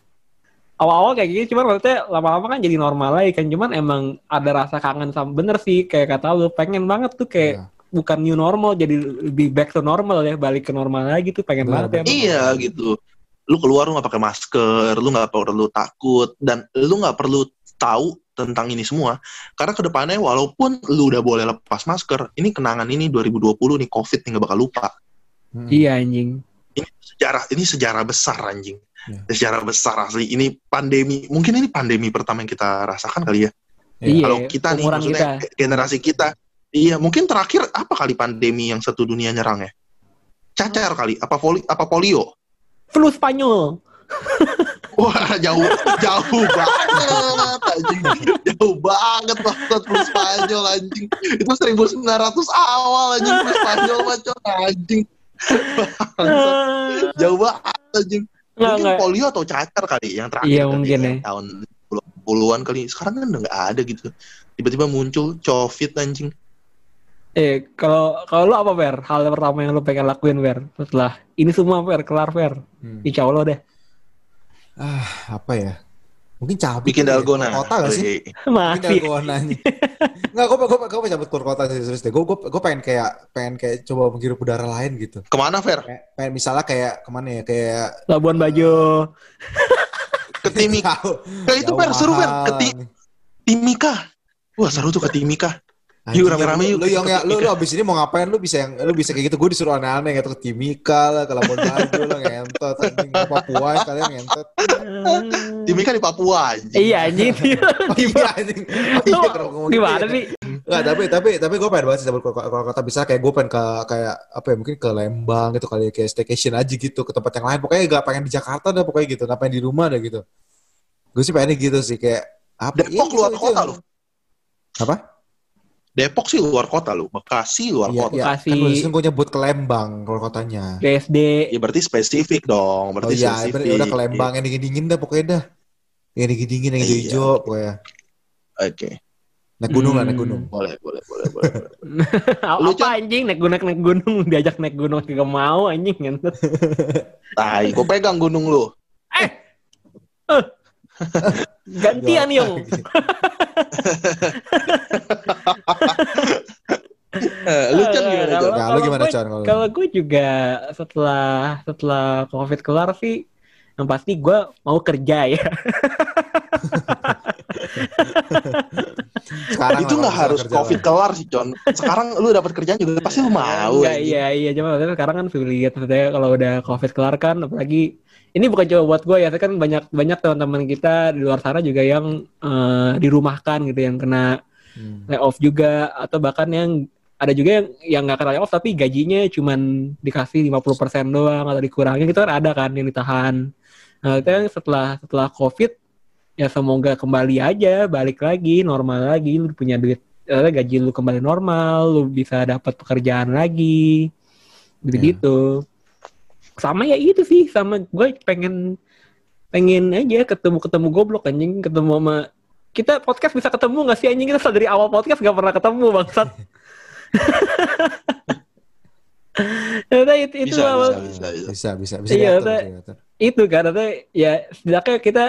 awal-awal kayak gitu cuman maksudnya lama-lama kan jadi normal lagi kan cuman emang ada rasa kangen sama bener sih kayak kata lu pengen banget tuh kayak Iya. bukan new normal jadi lebih back to normal ya balik ke normal lagi tuh pengen banget ya. Iya gitu. Lu keluar lu gak pakai masker, lu gak perlu takut dan lu gak perlu tahu tentang ini semua. Karena ke depannya walaupun lu udah boleh lepas masker, ini kenangan ini 2020 nih COVID nih gak bakal lupa. Hmm. iya anjing Ini sejarah ini sejarah besar anjing. Iya. Sejarah besar asli. Ini pandemi, mungkin ini pandemi pertama yang kita rasakan kali ya. Iya, kalau kita nih umuran maksudnya generasi kita iya mungkin terakhir apa kali pandemi yang satu dunia nyerang ya cacar kali apa poli apa polio flu Spanyol Wah, jauh jauh banget anjing. Jauh banget banget plus Spanyol anjing. Itu 1900 awal anjing plus Spanyol macam anjing. Bangsat. Jauh banget anjing. Nggak, Mungkin nggak. polio atau cacar kali yang terakhir. Iya, kali mungkin ya. Tahun 10-an kali. Sekarang kan udah nggak ada gitu. Tiba-tiba muncul COVID anjing. Eh, kalau kalau lu apa Fer? Hal pertama yang lu pengen lakuin Fer setelah ini semua Fer kelar Fer. Hmm. Insya Allah deh. Ah, apa ya? Mungkin cabut. Bikin ya. dalgona. Keluar Kota gak sih? Wih. Mungkin Masih. dalgonanya. Enggak, gue gue gue cabut keluar kota sih serius deh. Gue gue gue pengen kayak pengen kayak coba menghirup udara lain gitu. Ke mana Fer? Kayak, pengen misalnya kayak ke mana ya? Kayak Labuan Bajo. Ke Timika. Kayak itu jauh Fer, seru Fer. Ke Ti- Timika. Wah seru tuh ke Timika. Yuk, rame-rame lu- yuk. Lu yang ya, lu, lu abis ini mau ngapain? Lu bisa yang lu bisa kayak gitu. Gue disuruh aneh-aneh gitu ke Timika lah, ke Labuan Bajo lah ngentot anjing ke Papua sekalian ngentot. Timika di Papua anjing. iya anjing. Oh, iya anjing. Lu iya, kalau gitu gimana ya. sih? Enggak, tapi tapi tapi gue pengen banget sih keluar kota bisa kayak gue pengen ke kayak apa ya mungkin ke Lembang gitu kali ya, kayak staycation aja gitu ke tempat yang lain pokoknya gak pengen di Jakarta dah pokoknya gitu ngapain di rumah dah gitu gue sih pengen gitu sih kayak apa Depok iya, luar itu- kota loh. apa Depok sih luar kota lu. Bekasi luar Iya, kota. iya. Bekasi. kan gue nyebut ke Lembang keluar kotanya BSD. Ya berarti spesifik dong. oh Berarti iya spesifik. berarti udah ke Lembang yang dingin dingin dah pokoknya dah yang dingin dingin yang hijau Iya. hijau pokoknya Oke. naik gunung lah naik Hmm. gunung Boleh, boleh, boleh, boleh. apa Lu, Con? anjing naik gunung naik gunung diajak naik gunung kagak mau anjing ngentut. Tai, gue pegang gunung lu. Gantian Jawab Yung. lagi. Eh, lu kan gimana, Jon? Nah, lu kalau gimana gue- Con kalau lu? Kalau gue juga setelah setelah COVID kelar sih, yang pasti gue mau kerja ya. sekarang Itu nggak harus kerja COVID lah. kelar sih, John. Sekarang lu dapat kerjaan juga pasti lu mau. Enggak, anjing. iya iya cuma sekarang kan lihat maksudnya kalau udah COVID kelar kan apalagi ini bukan cuma buat gue ya, tapi kan banyak banyak teman-teman kita di luar sana juga yang eh, dirumahkan gitu yang kena Hmm. layoff juga atau bahkan yang ada juga yang yang nggak kena layoff tapi gajinya cuman dikasih 50% doang atau dikurangin gitu kan ada kan yang ditahan. Nah, itu yang setelah setelah Covid ya semoga kembali aja balik lagi normal lagi lu punya duit eh, gaji lu kembali normal, lu bisa dapat pekerjaan lagi. Gitu-gitu. Sama ya itu sih sama gue pengen pengen aja ketemu ketemu goblok anjing ketemu sama kita podcast bisa ketemu nggak sih anjing kita dari awal podcast nggak pernah ketemu bangsat Ya itu itu Bisa, awal- bisa, bisa, bisa. bisa bisa bisa Iya, diatur, Teh. bisa diatur. itu kan ada ya setidaknya kita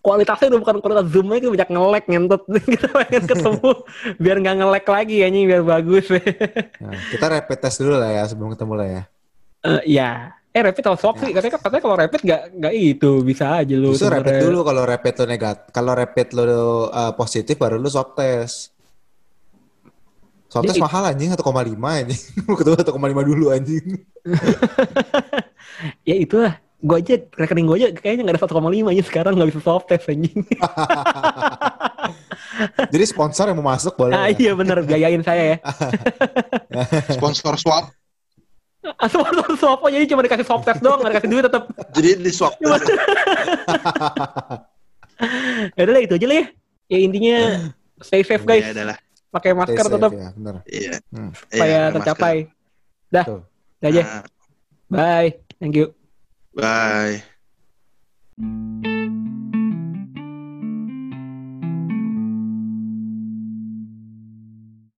kualitasnya udah bukan kualitas zoom lagi banyak ngelek ngentot kita pengen ketemu biar nggak ngelek lagi anjing biar bagus Nah, kita rapid test dulu lah ya sebelum ketemu lah ya. Eh, ya eh rapid atau swab sih katanya katanya kalau rapid nggak nggak itu bisa aja lu Justru rapid dulu kalau rapid lo negatif, kalau rapid lo uh, positif baru lu swab test. Swab test mahal anjing 1,5 anjing. Ketemu 1,5 dulu anjing. ya itulah gue aja rekening gue aja kayaknya nggak ada 1,5 aja sekarang nggak bisa swab test anjing Jadi sponsor yang mau masuk boleh. ah ya? iya bener biayain saya ya Sponsor swab. Ah, sponsor swab aja jadi cuma dikasih swab test doang nggak dikasih duit tetap Jadi di swab. ya udah lah, itu aja lah ya ya intinya stay safe guys Ya adalah. pakai masker safe tetap ya. Iya. Hmm. supaya Iya, tercapai dah Tuh. Udah aja masker. bye thank you Bye.